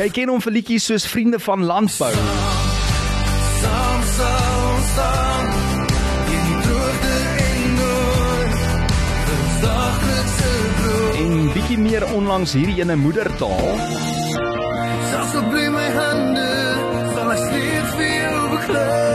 100.5. Jy ken hom vir liedjies soos Vriende van Landbou. Saam sal ons staan in die droogte en nood. Ons daglikse brood. En bietjie meer onlangs hierdie ene moedertaal. Selfs al bly my hande, sal ek steeds vir jou beklei.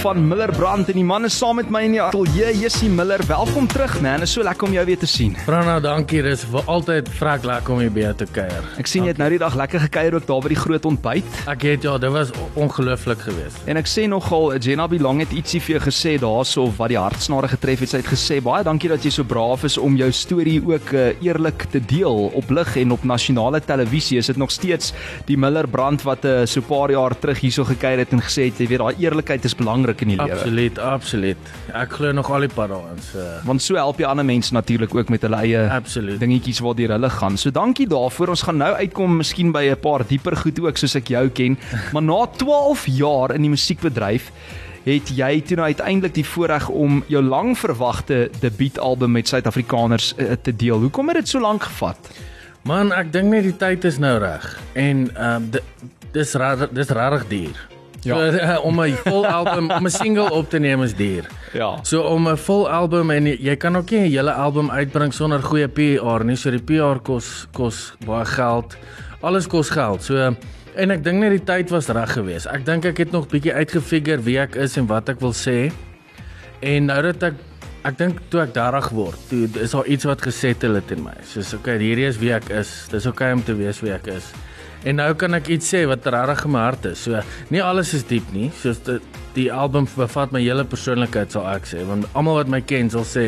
Van Miller Brand en die man is saam met my in die ateljee. Jessie Miller, welkom terug man. Is so lekker om jou weer te sien. Brana, dankie. Dis vir altyd vrek lekker om hier by jou te kuier. Ek sien jy het nou die dag lekker gekuier ook daar by die groot ontbyt. Ek het ja, dit was ongelooflik geweest. En ek sê nogal Jenna Bilang het ietsie vir jou gesê daarso wat die hartsnare getref het. Sy het gesê baie dankie dat jy so braaf is om jou storie ook uh, eerlik te deel op lig en op nasionale televisie. Is dit nog steeds die Miller brand wat uh, so 'n paar jaar terug hierso gekuier het en gesê het jy weet daai eerlikheid is belangrik in die lewe. Absoluut, absoluut. Ek glo nog al die pad daarin. So Want so help jy ander mense natuurlik ook met hulle eie absoluut. dingetjies waardeur hulle gaan. So dankie daarvoor. Ons gaan nou uitkom miskien by 'n paar dieper goed ook soos ek jou ken. Maar na 12 jaar in die musiekbedryf het jy toe nou uiteindelik die voorreg om jou lang verwagte debuutalbum met Suid-Afrikaners uh, te deel. Hoekom het dit so lank gevat? Man, ek dink net die tyd is nou reg. En ehm um, dis rarig, dis rarig duur. Ja. So, uh, om 'n vol album, om 'n single op te neem is duur. Ja. So om 'n vol album en jy, jy kan ook nie 'n hele album uitbring sonder goeie PR nie. So die PR kos kos baie geld. Alles kos geld. So en ek dink net die tyd was reg geweest. Ek dink ek het nog bietjie uitgefigure wie ek is en wat ek wil sê. En nou dat ek ek dink toe ek 30 word, toe is daar iets wat gesettle het in my. Soos okay, hierdie is wie ek is. Dis okay om te weet wie ek is. En nou kan ek iets sê wat regtig in my hart is. So nie alles is diep nie. Soos die, die album bevat my hele persoonlikheid sal ek sê, want almal wat my ken sal sê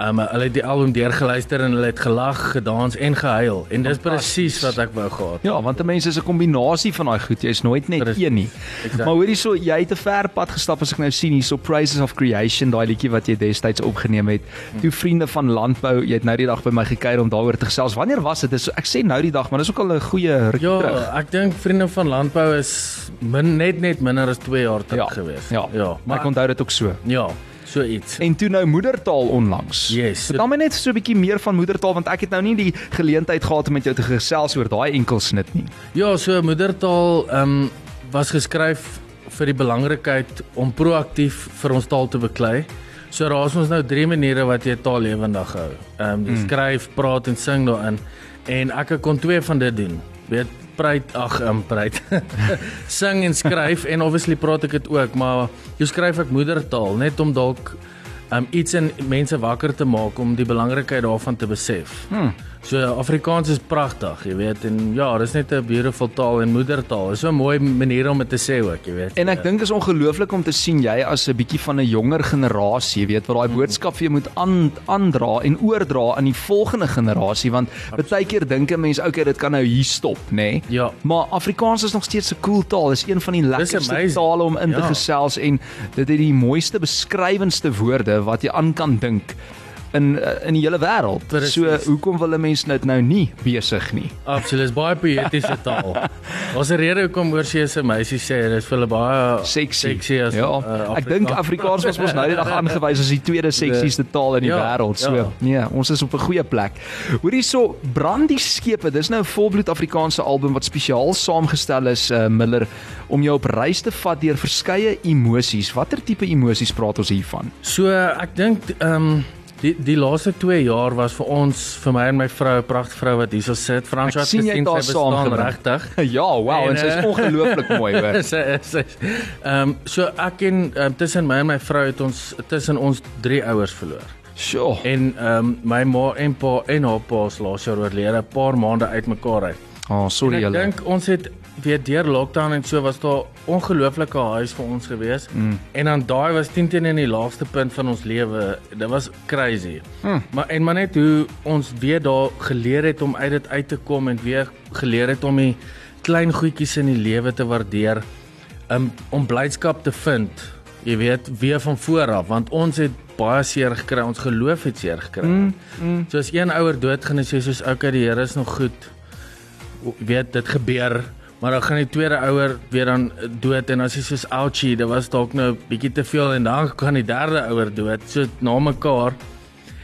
Um, hulle het die album deurgeluister en hulle het gelag, gedans en gehuil en dis presies wat ek wou gehad. Ja, want 'n mens is 'n kombinasie van daai goed. Jy's nooit net Precies. een nie. Exact. Maar hoorie so, jy het 'n ver pad gestap as ek nou sien hierso Praises of Creation, daai liedjie wat jy destyds opgeneem het. Toe vriende van landbou, jy het nou die dag by my gekuier om daaroor te gesels. Wanneer was dit? Dis ek sê nou die dag, maar dis ook al 'n goeie ruk Ja, terug. ek dink vriende van landbou is min, net net minder as 2 jaar terug gewees. Ja, ja, maar ek onthou dit ook so. ja, so iets. En toe nou moedertaal onlangs. Yes. Vertel my net so 'n bietjie meer van moedertaal want ek het nou nie die geleentheid gehad om met jou te gesels oor daai enkel snit nie. Ja, so moedertaal ehm um, was geskryf vir die belangrikheid om proaktief vir ons taal te beklei. So daar is ons nou drie maniere wat jy taal lewendig hou. Ehm um, Mm. skryf, praat en sing daarin. En ek kon twee van dit doen. Weet preit ag um, preit. sing en skryf en obviously praat ek dit ook, maar jy skryf ek moedertaal net om dalk um, iets in mense wakker te maak om die belangrikheid daarvan te besef. Hmm. So Afrikaans is pragtig, jy weet, en ja, dis net 'n beautiful taal en moedertaal. Is so 'n mooi manier om dit te sê ook, jy weet. En ek dink is ongelooflik om te sien jy as 'n bietjie van 'n jonger generasie, weet wat daai boodskap vir jou moet aan aandra en oordra aan die volgende generasie want baie keer dink 'n mens okay, dit kan nou hier stop, nê? Nee? Ja. Maar Afrikaans is nog steeds 'n cool taal. Dis een van die lekkerste tale om in te Ja. gesels en dit het die mooiste beskrywendste woorde wat jy aan kan dink in eh, in die hele wêreld. So hoekom wil 'n mens dit nou nie besig nie? Absoluut, is baie poëtiese taal. 'n rede hoekom oorsee se meisies sê dit is vir hulle baie Sexy. sexy as ja, uh, ek dink Afrikaans was mos nou die dag aangewys as die tweede seksieste taal in die Ja, wêreld. So, ja. nee, ons is op 'n goeie plek. Hoorie so, Brandie skepe, dis nou 'n volbloed Afrikaanse album wat spesiaal saamgestel is uh, Miller om jou op reis te vat deur verskeie emosies. Watter tipe emosies praat ons hiervan? So ek dink ehm um, die die laaste 2 jaar was vir ons vir my en my vrou 'n pragtige vrou wat hierso sit. Frans het daar saamgebring. regtig. ja, wow, en, En, sy's eh, ongelooflik mooi, hoor. sy sy ehm um, so ek en um, tussen my en my vrou het ons tussen ons drie ouers verloor. Sjoe. En ehm um, my ma en pa en haar pa is laas jaar oorlede, 'n paar maande uitmekaar uit. Oh, sorry En ek julle. dink ons het weer deur lockdown en so was daar ongelooflike huis vir ons gewees. Mm. En dan daai was 10 teen in die laagste punt van ons lewe. Dit was crazy. Mm. Maar en maar net hoe ons weer daar geleer het om uit dit uit te kom en weer geleer het om die klein goedjies in die lewe te waardeer. Um, om blydskap te vind. Jy weet, weer van voor af want ons het baie seer gekry. Ons geloof het seer gekry. Mm. Mm. So as een ouer doodgaan en sê soos okay, die Here is nog goed. Weet dit gebeur Maar dan gaan die tweede ouer weer dan dood en as jy soos ouchie, dit was dalk nou bietjie te veel en dan gaan die derde ouer dood, so na mekaar.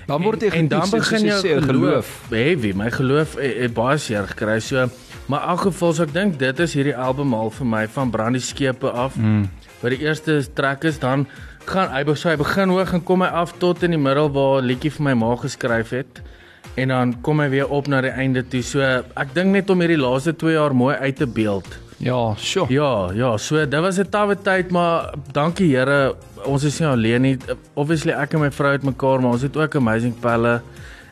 Dan word jy en, en dan begin jy jou geloof, geloof. heavy. My geloof het, het baie seer gekry. So maar in elk geval so ek dink dit is hierdie album al vir my van Brandie skepe af. Mm. By die eerste trek is dan gaan hy so hy begin hoog en kom hy af tot in die middel waar 'n liedjie vir my ma geskryf het. En dan kom hy weer op na die einde toe. So ek dink net om hierdie laaste 2 jaar mooi uit te beeld. Ja, sure. Ja, ja, so dit was 'n tawwe tyd, maar dankie Here, ons is nie alleen nie. Obviously ek en my vrou het mekaar, maar ons het ook amazing pelle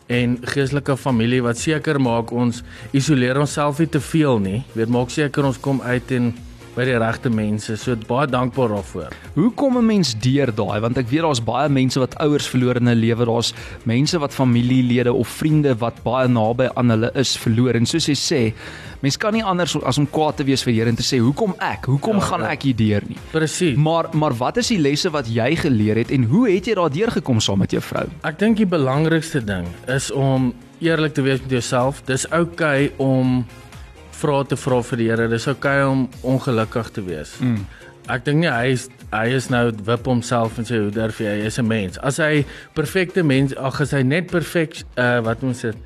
en geestelike familie wat seker maak ons isoleer onsself nie te veel nie. Weet, maak seker ons kom uit en by die regte mense. So baie dankbaar daarvoor. Hoe kom 'n mens deur daai? Want ek weet daar's baie mense wat ouers verloor in hulle lewe. Daar's mense wat familielede of vriende wat baie naby aan hulle is verloor. En soos jy sê, mens kan nie anders as om kwaad te wees vir Here en te sê, "Hoekom ek? Hoekom Ja, gaan ja. ek hier deur nie?" Presies. Maar maar wat is die lesse wat jy geleer het en hoe het jy daardeur gekom saam met jou vrou? Ek dink die belangrikste ding is om eerlik te wees met jouself. Dis oukei okay om vrae te vra vir die Here. Dis oukei okay om ongelukkig te wees. Mm. Ek dink nie hy is hy is nou wip homself en sê hoe durf jy? Hy is 'n mens. As hy perfekte mens, ag as hy net perfek uh wat moet dit?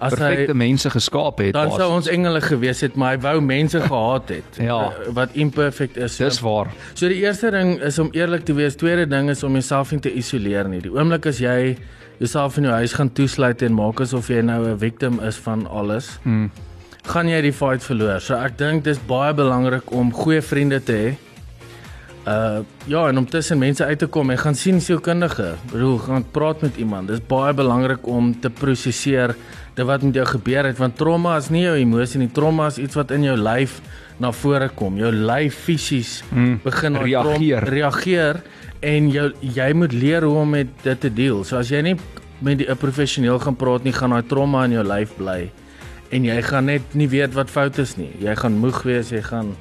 As Perfekte hy mense geskaap het. dan sou ons engele gewees het, maar hy wou mense gehaat het Ja. uh, wat imperfect is. Dis waar. So die eerste ding is om eerlik te wees. Tweede ding is om jouself nie te isoleer nie. Die oomblik as jy jouself in jou huis gaan toesluit en maak asof jy nou 'n victim is van alles, Mm. Gaan jy die fight verloor. So ek dink dis baie belangrik om goeie vriende te hê. Uh ja, en om tussen mense uit te kom en gaan sien sielkundige. Bedoel, gaan praat met iemand. Dis baie belangrik om te prosesseer dit wat met jou gebeur het want trauma is nie jou emosie nie. Trauma is iets wat in jou lyf na vore kom. Jou lyf fisies Mm, begin reageer. trom- reageer en jou jy moet leer hoe om met dit te deel. So as jy nie met 'n professioneel gaan praat nie, gaan daai trauma in jou lyf bly en jy gaan net nie weet wat fout is nie. Jy gaan moeg wees, jy gaan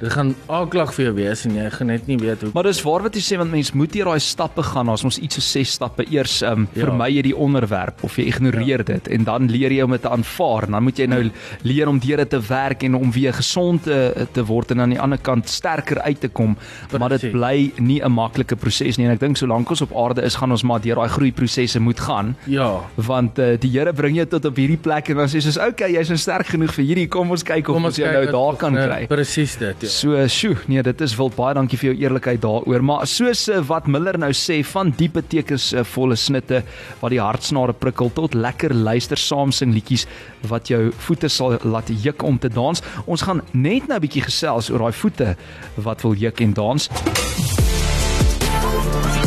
dit gaan aaklag vir jou wees en jy gaan net nie weet hoe Maar dis waar wat jy sê want mens moet hier daai stappe gaan. Ons iets so ses stappe eers um, Ja. vermy jy die onderwerp of jy ignoreer ja. dit en dan leer jy om dit te aanvaar. En dan moet jy nou leer om deur dit te werk en om weer gesond te, te word en aan die ander kant sterker uit te kom. Maar dit Precies. bly nie 'n maklike proses nie en ek dink solank ons op aarde is, gaan ons maar deur daai groeiprosesse moet gaan Ja. want uh, die Here bring jou tot op hierdie plek en dan sê soos okay jy's nou sterk genoeg vir hierdie kom ons kyk of Kom ons jou nou daar kan kry Presies dit. Ja. So, sjoe, nee, dit is wil baie dankie vir jou eerlikheid daaroor. Maar soos uh, wat Miller nou sê, van diepe betekenisvolle snitte wat die hartsnare prikkel tot lekker luister saam sing liedjies wat jou voete sal laat juk om te dans. Ons gaan net nou 'n bietjie gesels oor daai voete wat wil juk en dans.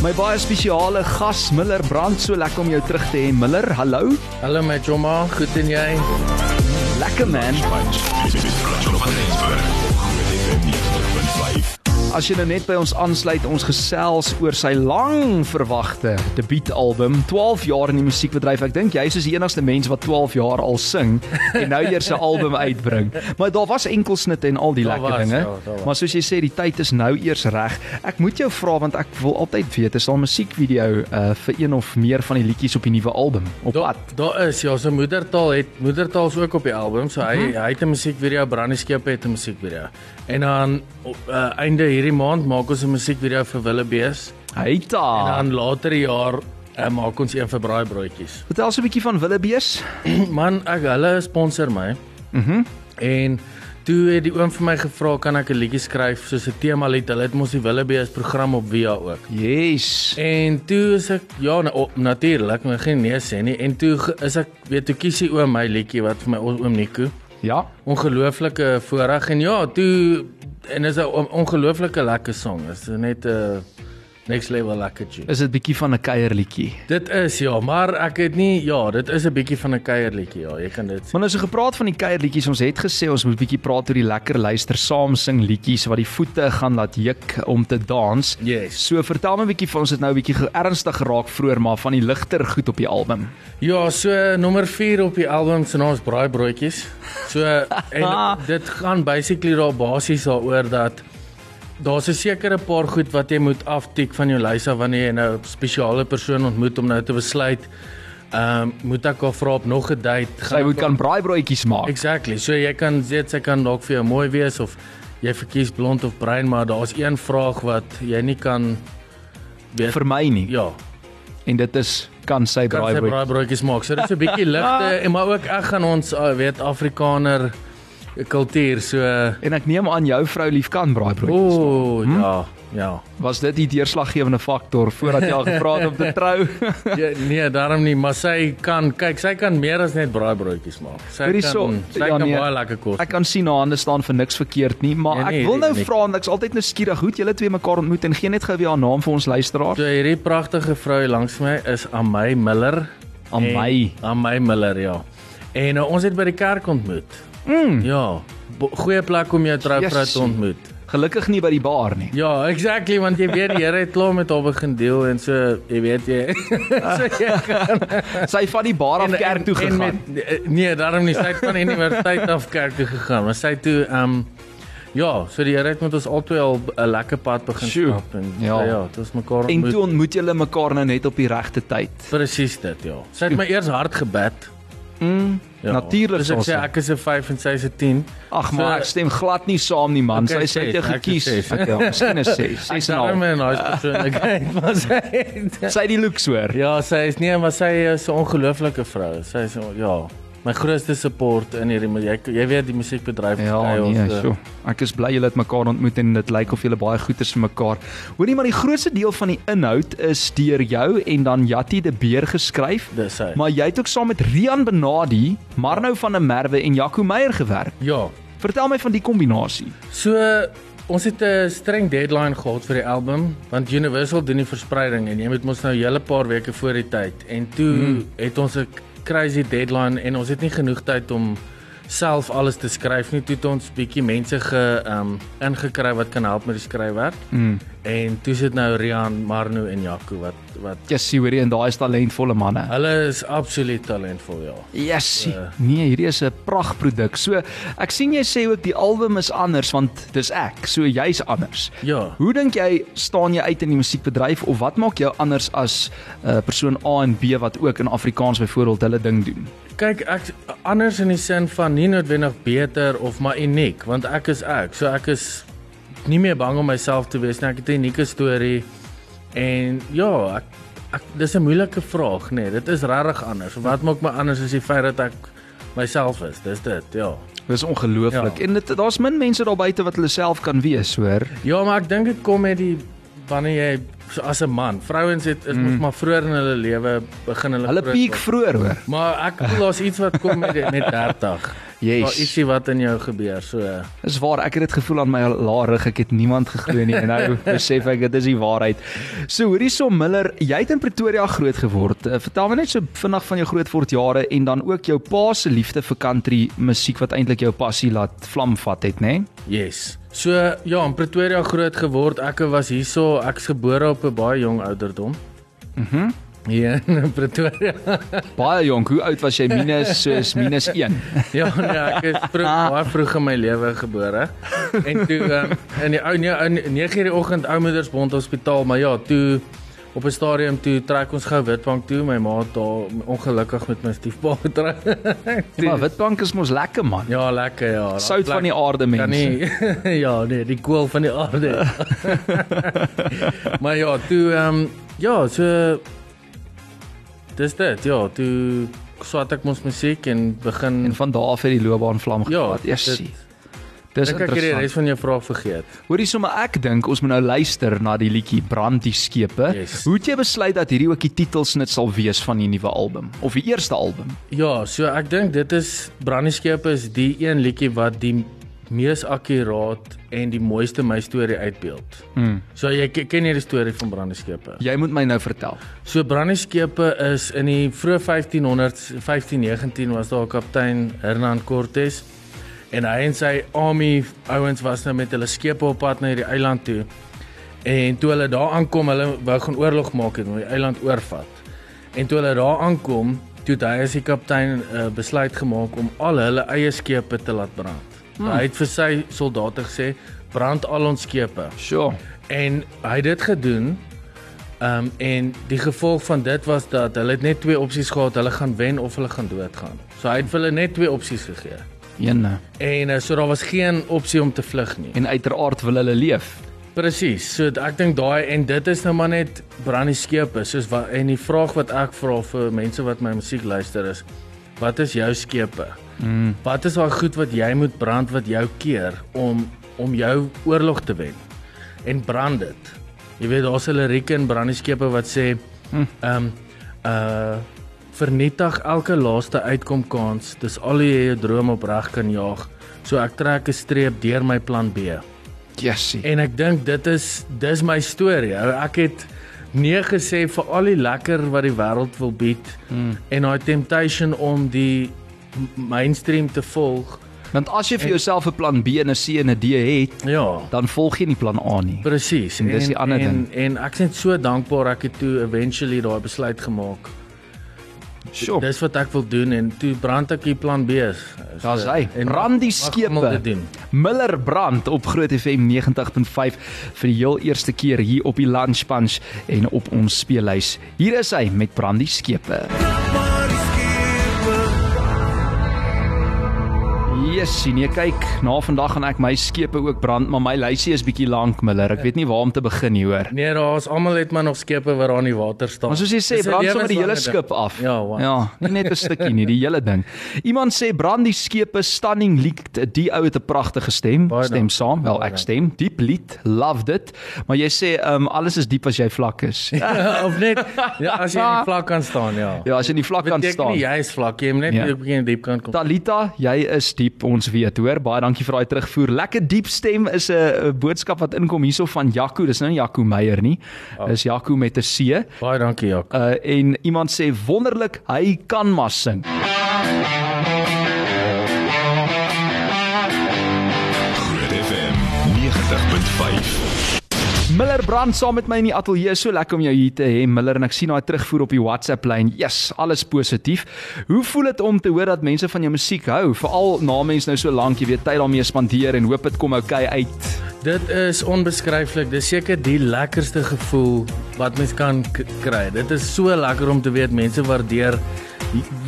My baie spesiale gas Miller Brand, so lekker om jou terug te hê. Miller, hallo. Hallo my Joma, goed en jy? Lekker man. Thank you. As jy nou net by ons aansluit, ons gesels oor sy lang verwagte debuutalbum, 12 jaar in die musiekbedryf. Ek dink jy is die enigste mens wat 12 jaar al sing en nou eers 'n album uitbring. Maar daar was enkelsnitte en al die Daar lekker was, dinge. ja, was. maar soos jy sê, die tyd is nou eers reg. Ek moet jou vra want ek wil altyd weet, is daar 'n musiekvideo uh, vir een of meer van die liedjies op die nuwe album? Op Daar pad? daar is ja, sy moedertaal het moedertaal is ook op die album. So hy Mhm. hy het 'n musiekvideo, Brandie Skepe het 'n musiekvideo. En dan op uh, einde hierdie maand maak ons 'n musiekvideo vir Willebees. Hey En ta. dan later jaar uh, maak ons een vir braaibroodjies. Vertel so 'n bietjie van Willebees. Man, ek hulle sponsor my. Mhm. En toe het die oom vir my gevra kan ek 'n liedjie skryf soos 'n tema lied. Hulle het mos die Willebees program op Via ook. Yes. En toe is ek ja, na, op, natuurlik, maar geen nee sê nie. En toe is ek weet toe kies die oom my liedjie wat vir my oom Nico. Ja. Ongelooflike voorreg en ja, toe en is 'n on- ongelooflike lekker song. Is net 'n next level lekker tune. Is dit bietjie van 'n kuierliedjie? Dit is ja, maar ek het nie ja, dit is 'n bietjie van 'n kuierliedjie ja, jy kan dit sê. Maar nou so gepraat van die kuierliedjies, ons het gesê ons moet bietjie praat oor die lekker luister saam sing liedjies wat die voete gaan laat juk om te dans. Yes. So vertel my 'n bietjie van ons het nou 'n bietjie ernstig geraak vroeër maar van die ligter goed op die album. Ja, so nommer 4 op die album se naam is Braaibroodjies. So en dit gaan basically daar basies daaroor dat daar's 'n sekere paar goed wat jy moet aftik van jou lys af wanneer jy nou 'n spesiale persoon ontmoet om nou te besluit Ehm um, moet ek haar vra op nog 'n date? Sy moet kan braaibroodjies maak. Exactly. So jy kan sê sy kan dalk vir jou mooi wees of jy verkies blond of bruin, maar daar's een vraag wat jy nie kan weet Vir my nie. Ja, En dit is kan sy kan sy braaibroodjies braaibroodjies maak. So dit is 'n bietjie ligte en maar ook ek gaan ons uh, weet Afrikaner kultuur so En ek neem aan jou vrou lief kan braaibroodjies. maak. O, Hm? ja, ja. Was dit die deurslaggewende faktor voordat jy al gevra het om te trou? Ja, nee, daarom nie, maar sy kan kyk, sy kan meer as net braaibroodjies maak. Sy Hoorie kan so, sy ja, kan nee. baie lekker kos. Ek kan sien haar hande staan vir niks verkeerd nie, maar Nee, nee, ek wil nou nee. vra en ek's altyd nuuskierig hoe het julle twee mekaar ontmoet en gee net gou weer haar naam vir ons luisteraars. So hierdie pragtige vrou langs my is Amay Miller. Amay. Amay Miller, ja. En uh, ons het by die kerk ontmoet. Mm, Ja, goeie plek om jou trouvrou Jessie. te ontmoet. Gelukkig nie by die bar nie. Ja, exactly want jy weet die Here het klaar met haar begin deel en so, jy weet jy. so jy gaan Sy van die bar af kerk toe en gegaan. met, nee, daarom nie sy het van universiteit af kerk toe gegaan, maar sy toe ehm um, ja, so die Here het met ons albei al 'n lekker pad begin stap en Ja. ja, ja, dit was mekaar En ontmoet. toe ontmoet julle mekaar nou net op die regte tyd. Presies dit, ja. Sy het my eers hard gebed. Mm, Ja. Natuurlik Dus ek sê sy. ek is 'n 5 en sy is 'n 10. Ag maar So- ek stem glad nie saam nie man. Okay, sy sê jy ek is gekies. Ek ja, miskien is 6, Ek 6 is en 'n half. my nice persoonlikheid, maar sy het- Sy die looks hoor. Ja, sy is nee, maar sy is 'n ongelooflike vrou. Sy is ja, my grootste support in hierdie jy jy weet die musiekbedryf Ja, kry ons, nee, eh, so. Ek is bly julle het mekaar ontmoet en dit lyk of julle baie goed is vir mekaar. Hoorie maar die grootste deel van die inhoud is deur jou en dan Jatti de Beer geskryf. Dis hy. Maar jy het ook saam met Rian Benadi, Marnou van der Merwe en Jaco Meyer gewerk. Ja. Vertel my van die kombinasie. So ons het 'n streng deadline gehad vir die album want Universal doen die verspreiding en jy moet mos nou 'n hele paar weke voor die tyd en toe hmm. het ons 'n crazy deadline en ons het nie genoeg tyd om self alles te skryf nie. Toe het ons bietjie mense ge um ingekry wat kan help met die skryfwerk. Mm. En toe sit nou Rian, Marno en Jaco wat wat Jessie, hoorie en daai is talentvolle manne. hulle is absoluut talentvol ja. Jessie. Uh. Nee, hierdie is 'n pragtproduk. So, ek sien jy sê ook die album is anders want dis ek. So jy's anders. Ja. Hoe dink jy staan jy uit in die musiekbedryf of wat maak jou anders as 'n uh, persoon A en B wat ook in Afrikaans byvoorbeeld hulle ding doen? Kyk, ek anders in die sin van nie noodwendig beter of maar uniek, want ek is ek. So ek is nie meer bang om myself te wees nie. Ek het 'n unieke storie en ja, ek, ek dis 'n moeilike vraag, nê. Nee, dit is regtig anders. Wat maak my anders as die feit dat ek myself is? Dis dit, ja. Dis ongelooflik. Ja. En dit daar's min mense daar buite wat hulle self kan wees, hoor. Ja, maar ek dink dit kom met die wanneer jy so as 'n man, vrouens het is mos maar vroeër in hulle lewe begin hulle Mm. Hulle piek vroeër, hoor. Maar ek voel daar's iets wat kom met met 30. Yes. Daar ietsie wat in jou gebeur, so Dis waar, ek het dit gevoel aan my laar rug. Ek het niemand geglo nie en nou besef ek dit is die waarheid. So, hoorie so Miller, jy het in Pretoria groot geword. Uh, vertel my net so vinnig van jou grootword jare en dan ook jou pa se liefde vir country musiek wat eintlik jou passie laat vlam vat het, né? Nee? Yes. So ja, in Pretoria groot geword. Ek was hierso, ek's gebore op 'n baie jong ouderdom. Mhm. Mm in Pretoria. baie jonk. Hoe oud was jy? Minus soos minus 1. ja, nee, ek is vroeg, baie vroeg in my lewe gebore. En toe um, in die ou nee, in 9:00 die oggend oumoedersbond hospitaal, maar ja, toe op 'n stadium toe trek ons gou Witbank toe. My ma daar ongelukkig met my stiefpa getrek. Maar Witbank is mos lekker man. ja, lekker ja. Sout van die aarde Kan mense. nie ja, nee, die koel van die aarde. maar ja, toe ehm um, ja, so Dis dit. Ja, toe swat ek mos musiek en begin En van daar af het die loopbaan vlam ja, gehad. Jessie. Dis Dink ek het die interessant. res van jou vraag vergeet. Hoorie sommer ek dink ons moet nou luister na die liedjie Brand die skepe. Yes. Hoe het jy besluit dat hierdie ook die titelsnit sal wees van die nuwe album of die eerste album? Ja, so ek dink dit is Brandieskepe is die een liedjie wat die mees akkuraat en die mooiste my storie uitbeeld. Hmm. So jy ke- ken jy die storie van Brandieskepe? Jy moet my nou vertel. So Brandieskepe is in die vroeë 1500s, 1519 was daar 'n kaptein Hernan Cortes en hy en sy army ouens was nou met hulle skepe op pad na hierdie eiland toe. En toe hulle daar aankom, hulle wou gaan oorlog maak en die eiland oorvat. En toe hulle daar aankom, toe hy as die kaptein uh, besluit gemaak om al hulle eie skepe te laat brand. Hmm. Hy het vir sy soldate gesê, "Brand al ons skepe." Sure. En hy het dit gedoen Ehm um, en die gevolg van dit was dat hulle net twee opsies gehad, hulle gaan wen of hulle gaan doodgaan. So hy het vir hulle net twee opsies gegee. Een En uh, so daar was geen opsie om te vlug nie. en uiteraard wil hulle leef. Presies. So ek dink daai en dit is nou maar net brandie skepe soos wat en die vraag wat ek vra vir mense wat my musiek luister is wat is jou skepe? Mm. Wat is daai goed wat jy moet brand wat jou keer om om jou oorlog te wen? En brand dit. Jy weet daar's 'n liriek in brandie skepe wat sê Hm. ehm um, uh vernietig elke laaste uitkom kans. Dis al jy jou droom opreg kan jaag. So ek trek 'n streep deur my plan B. Jessie. En ek dink dit is dis my storie. Ek het nee gesê vir al die lekker wat die wêreld wil bied Mm. en daai temptation om die mainstream te volg. Want as jy vir jouself 'n plan B en 'n C en 'n D het, Ja, dan volg jy nie plan A nie. presies. En dis die ander en, en ek is net so dankbaar ek het toe eventually daai besluit gemaak. Sjoe. Dis wat ek wil doen en toe brand ek die plan B. Daar's hy. En Brand die skepe. Miller Brand op Groot FM 90.5 vir die heel eerste keer hier op die Lunch Punch en op ons speellys. Hier is hy met Brand die skepe. Maar Yes, nee kyk, na vandag gaan ek my skepe ook brand, maar my lysie is bietjie lank Miller. Ek weet nie waar om te begin nie, hoor. Nee, daar's almal het maar nog skepe wat daar in die water staan. Maar soos jy sê, Dis brand sommer die hele lewenslange ding. skip af. Ja, wow. Ja, nie net 'n stukkie nie, die hele ding. Iemand sê brand die skepe stunning leaked. Die ou het 'n pragtige stem. Baie stem dank. saam. Wel, ek stem. Diep lied, love dit. Maar jy sê um alles is diep as jy vlak is. of net ja, as jy in die vlak kan staan, ja. Ja, as jy in die vlak kan Beteken staan. nie jy is vlak, jy moet net Ja. 'n bietjie in die diep kan kom. Talita, jy is diep, ons weet, hoor. Baie dankie vir daai terugvoer. Lekker diep stem is 'n boodskap wat inkom hierso van Jaco. Dis nou nie Jaco Meyer nie. Oh. Dis Jaco met 'n C. Baie dankie, Jak. Uh en iemand sê wonderlik, hy kan maar sing. Miller Brand saam met my in die ateljee. So lekker om jou hier te hê, Miller, en ek sien daai terugvoer op die WhatsApp lyn. Yes, alles positief. Hoe voel dit om te hoor dat mense van jou musiek hou? Veral na mense nou so lank, jy weet, tyd daarmee spandeer en hoop dit kom oukei okay uit. Dit is onbeskryflik. Dis seker die lekkerste gevoel wat mens kan kry. Dit is so lekker om te weet mense waardeer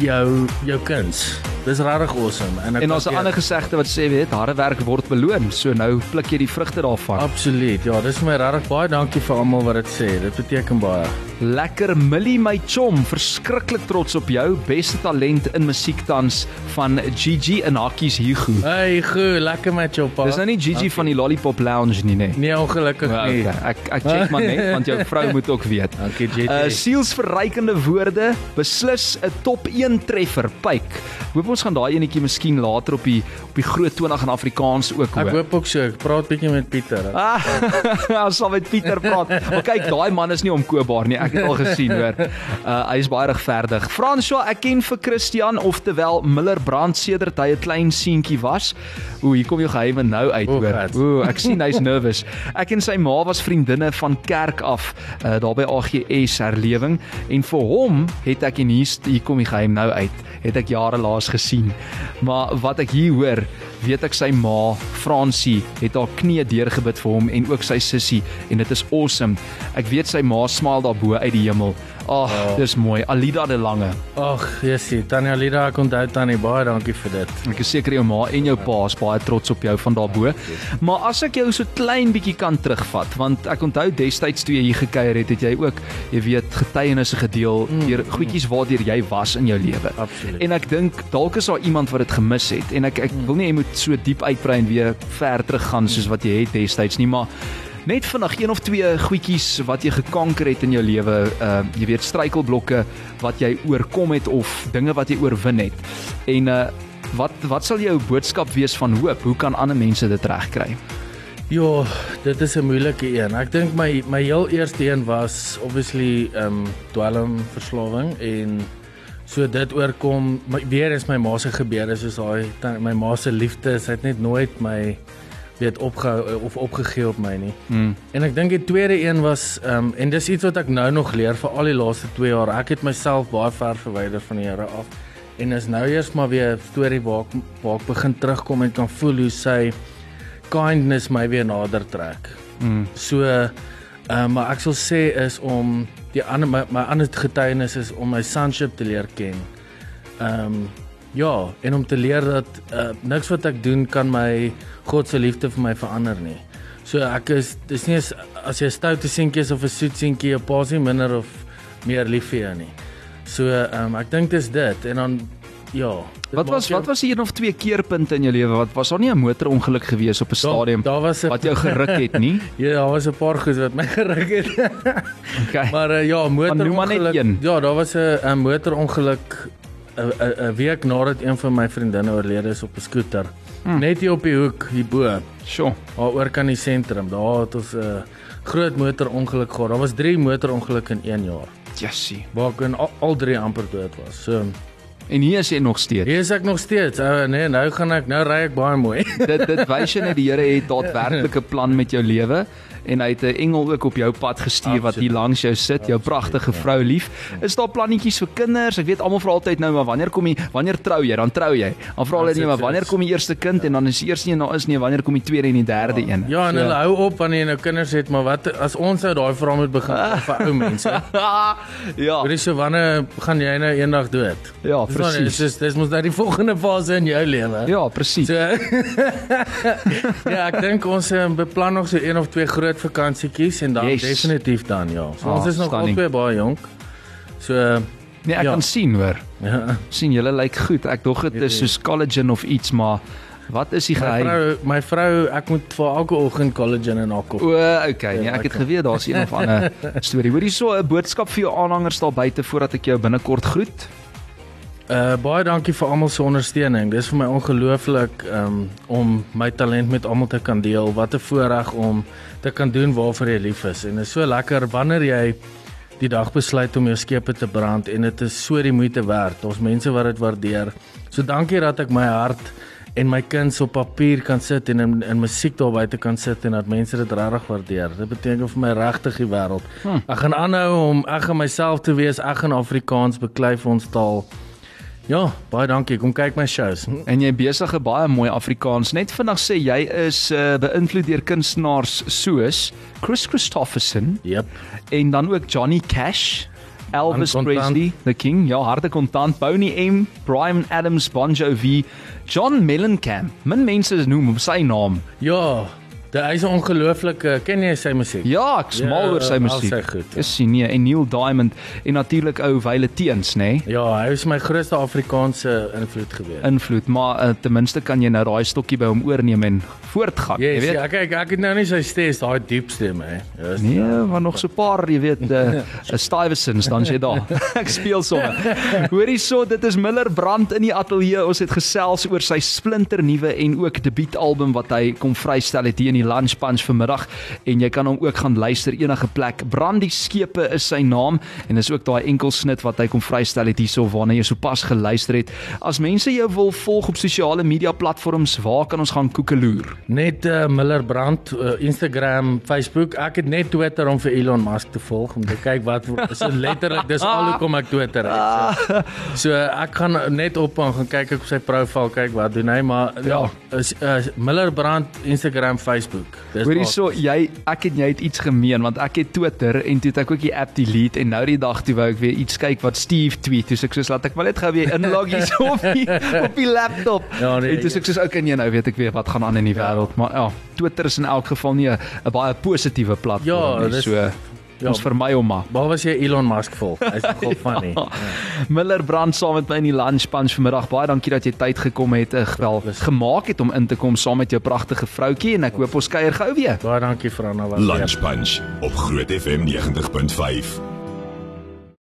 jou jou kuns. Dis regtig awesome. En daar's 'n waardeer- ander gesegde wat sê, weet, harde werk word beloon. So nou pluk jy die vrugte daarvan. Absoluut. Ja, dis vir my regtig baie dankie vir almal wat dit sê. Dit beteken baie. Lekker Millie my chom, verskriklik trots op jou. Beste talent in musiek tans van Gigi en Hakkies Hugo. Hey, goed, lekker jou pa. Dis nou nie Gigi van die Lollipop Lounge nie, nee. Nee, ongelukkig nie. okay. Ek ek check maar net want jou vrou moet ook weet. Dankie JT. Uh sielsverrykende woorde, beslis 'n top 1 treffer. Pyk. Hoop ons gaan daai enetjie miskien later op die op die groot 20 in Afrikaans ook Ek hoor. hoop ook so. Ek praat bietjie met Pieter. Ah, ons sal met Pieter praat. Maar kyk, daai man is nie omkoopbaar nie. Ek het al gesien, hoor. Uh hy is baie regverdig. François, ek ken vir Christian oftewel Miller Brand sedert hy 'n klein seentjie was. Ooh, hier kom jou geheime nou uit, hoor. Ooh, ek sien hy's nervous. Ek en sy ma was vriendinne van kerk af, uh daar by AGS herlewing en vir hom het ek en hier hier kom die geheim nou uit. Het ek jare laas gesien. Maar wat ek hier hoor, weet ek sy ma, Francie, het haar knie deurgebid vir hom en ook sy sussie en dit is awesome. Ek weet sy ma smaal daarbo uit die hemel. Ag, oh. dis mooi. Alida de Lange. Ag, Jessie, Tanya Lida, ek onthou Tannie baie dankie vir dit. Ek is seker jou ma en jou pa is baie trots op jou van daarbo. Maar as ek jou so klein bietjie kan terugvat, want ek onthou destyds toe jy hier gekuier het, het jy ook, jy weet, getuienisse gedeel mm, deur goedjies waardeur jy was in jou lewe. Absoluut. En ek dink dalk is daar iemand wat dit gemis het en ek ek wil nie jy moet so diep uitbrei en weer ver teruggaan soos wat jy het destyds nie, maar Net vinnig een of twee goedjies wat jy gekanker het in jou lewe, uh jy weet struikelblokke wat jy oorkom het of dinge wat jy oorwin het. En uh wat wat sal jou boodskap wees van hoop? Hoe kan ander mense dit regkry? Ja, dit is 'n moeilike een. Ek dink my my heel eerste een was obviously ehm um, dwelmverslawing en so dit oorkom my, weer is my ma se gebeure soos daai my ma se liefde, sy het net nooit my weet opgehou of opgegee op my nie. Mm. En ek dink die tweede een was ehm um, en dis iets wat ek nou nog leer vir al die laaste 2 jaar. Ek het myself baie ver verwyder van die Here af. En is nou eers maar weer 'n storie waar ek waar ek begin terugkom en kan voel hoe sy kindness my weer nader trek. Mm. So Uh, maar ek sal sê is om die ander my, my ander getuienis is om my sonship te leer ken. Ehm um, ja, en om te leer dat uh, niks wat ek doen kan my God se liefde vir my verander nie. So ek is dis nie as, as jy 'n stoute seentjie is of 'n soet seentjie, jou pa is nie minder of meer lief vir jou nie. So ehm um, ek dink dis dit en dan ja. Wat was jou- wat was die een of twee keerpunte in jou lewe? Wat was daar nie 'n motorongeluk gewees op 'n stadium Daar was 'n wat jou geruk het nie? Ja, daar was 'n paar goed wat my geruk het. Okay. Maar uh, ja, motorongeluk. Ja, daar was 'n motorongeluk 'n week nadat een van my vriendinne oorlede is op 'n skooter. Hmm. Net hier op die hoek hierbo. Sjoe. Daar oor kan die sentrum. Daar het ons 'n uh, groot motorongeluk gehad. Daar was 3 motorongelukke in 1 jaar. Jessie. Waar ek in al, al drie amper dood was. So, En hier is jy nog steeds. hier is ek nog steeds. Uh, nee, nou gaan ek nou ry ek baie mooi. dit dit wys jy net die Here het daadwerklik 'n plan met jou lewe en hy het 'n engel ook op jou pad gestuur wat hier langs jou sit, jou pragtige vrou lief. Is daar plannetjies vir kinders? Ek weet almal vra altyd nou maar wanneer kom jy? Wanneer trou jy? Dan trou jy. Dan vra hulle nee, maar wanneer kom die eerste kind en dan is die eerste een nou is nie wanneer kom die tweede en die derde een. Ja, en hulle hou op wanneer jy nou kinders het, maar wat as ons nou daai vraag moet begin vir ou mense? ja, Hoorie so wanneer gaan jy nou eendag dood? ja, presies. dis dis mos nou die volgende fase in jou lewe. Ja, presies. So Ja, ek dink ons uh, beplan nog so een of twee groot vakansietjies en dan Yes. definitief dan ja. So Ah, ons is nog albei baie jonk. So Nee, ek ja. kan sien hoor. ja. sien julle lyk goed. Ek dog dit is soos collagen of iets, maar wat is die My geheim? vrou, my vrou, ek moet vir elke oggend collagen in haar kop. O, okay. Nee, ek het geweet daar's een of ander storie. Hoorie so 'n boodskap vir jou aanhangers daar buite voordat ek jou binnekort groet. Uh baie dankie vir almal se ondersteuning. Dis vir my ongelooflik um om my talent met almal te kan deel. Wat 'n voorreg om te kan doen waarvoor jy lief is. En dit is so lekker wanneer jy die dag besluit om jou skepe te brand en dit is so die moeite werd. Daar's mense wat dit waardeer. So dankie dat ek my hart en my kuns op papier kan sit en in, in musiek daar buite kan sit en dat mense dit regtig waardeer. Dit beteken vir my regtig die wêreld. Hmm. Ek gaan aanhou om ek gaan myself te wees. Ek gaan Afrikaans beklei vir ons taal. Ja, baie dankie. Kom kyk my shows. En jy besig 'n baie mooi Afrikaans. Net vinnig sê jy is uh, beïnvloed deur kunstenaars soos Chris Christopherson Jep. en dan ook Johnny Cash, Elvis. Presley, The King, ja, harde kontant, Boney M, Brian Adams, Bon Jovi, John Mellencamp. Min mense noem hom sy naam. Ja, dit is ongelooflik. Ken jy sy musiek? Ja, ek smal Ja, oor sy musiek. sy goed, ja. Is nee, en Neil Diamond en natuurlik ou Wyle Teens, nê? Nee? Ja, hy is my grootste Afrikaanse invloed gewees. invloed, maar uh, ten minste kan jy nou daai stokkie by hom oorneem en voortgaan, Yes, jy weet. ja, kyk, ek het nou nie sy stem, daai diep stem hè. Ja, Nee, maar nog so 'n paar, jy weet, uh, Stuyvesants dan jy daar. Ek speel sommer. Hoorie so, dit is Miller Brand in die ateljee. Ons het gesels oor sy splinter nuwe en ook debuutalbum wat hy kom vrystel het hier in die Lunch Punch vanmiddag en jy kan hom ook gaan luister enige plek. Brandie Skepe is sy naam en dis ook daai enkelsnit wat hy kom vrystel het hierso waarna jy sopas geluister het. As mense jou wil volg op sosiale media platforms, waar kan ons gaan koekeloer? Net uh, Miller Brand, uh, Instagram, Facebook. Ek het net Twitter om vir Elon Musk te volg om te kyk wat so letterlik dis al hoekom ek Twitter het. So, so ek gaan net op en gaan kyk ek op sy profiel kyk wat doen hy maar ja, is uh, Miller Brand Instagram, Facebook. Dis Hoorie so, jy ek en jy het iets gemeen want ek het Twitter en toe het ek ook die app delete en nou die dag toe wou ek weer iets kyk wat Steve tweet. Toe sê ek soos laat ek maar net gou weer inlog hier so op die op die laptop. Ja, nee, en toe sê ek soos okay nee nou weet ek weer wat gaan aan in die wêreld, maar ja, Twitter is in elk geval nie 'n baie positiewe platform Ja, nie. dis- So ja. ons vermy hom maar. Behalwe as jy Elon Musk volg. Hy's nogal funny. Ja. Miller Brand saam met my in die lunch punch vanmiddag. Baie dankie dat jy tyd gekom het, eh, wel gemaak het om in te kom saam met jou pragtige vroutjie en ek hoop ons kuier gou weer. Baie dankie vir Anna wat Lunch Punch op Groot FM 90.5.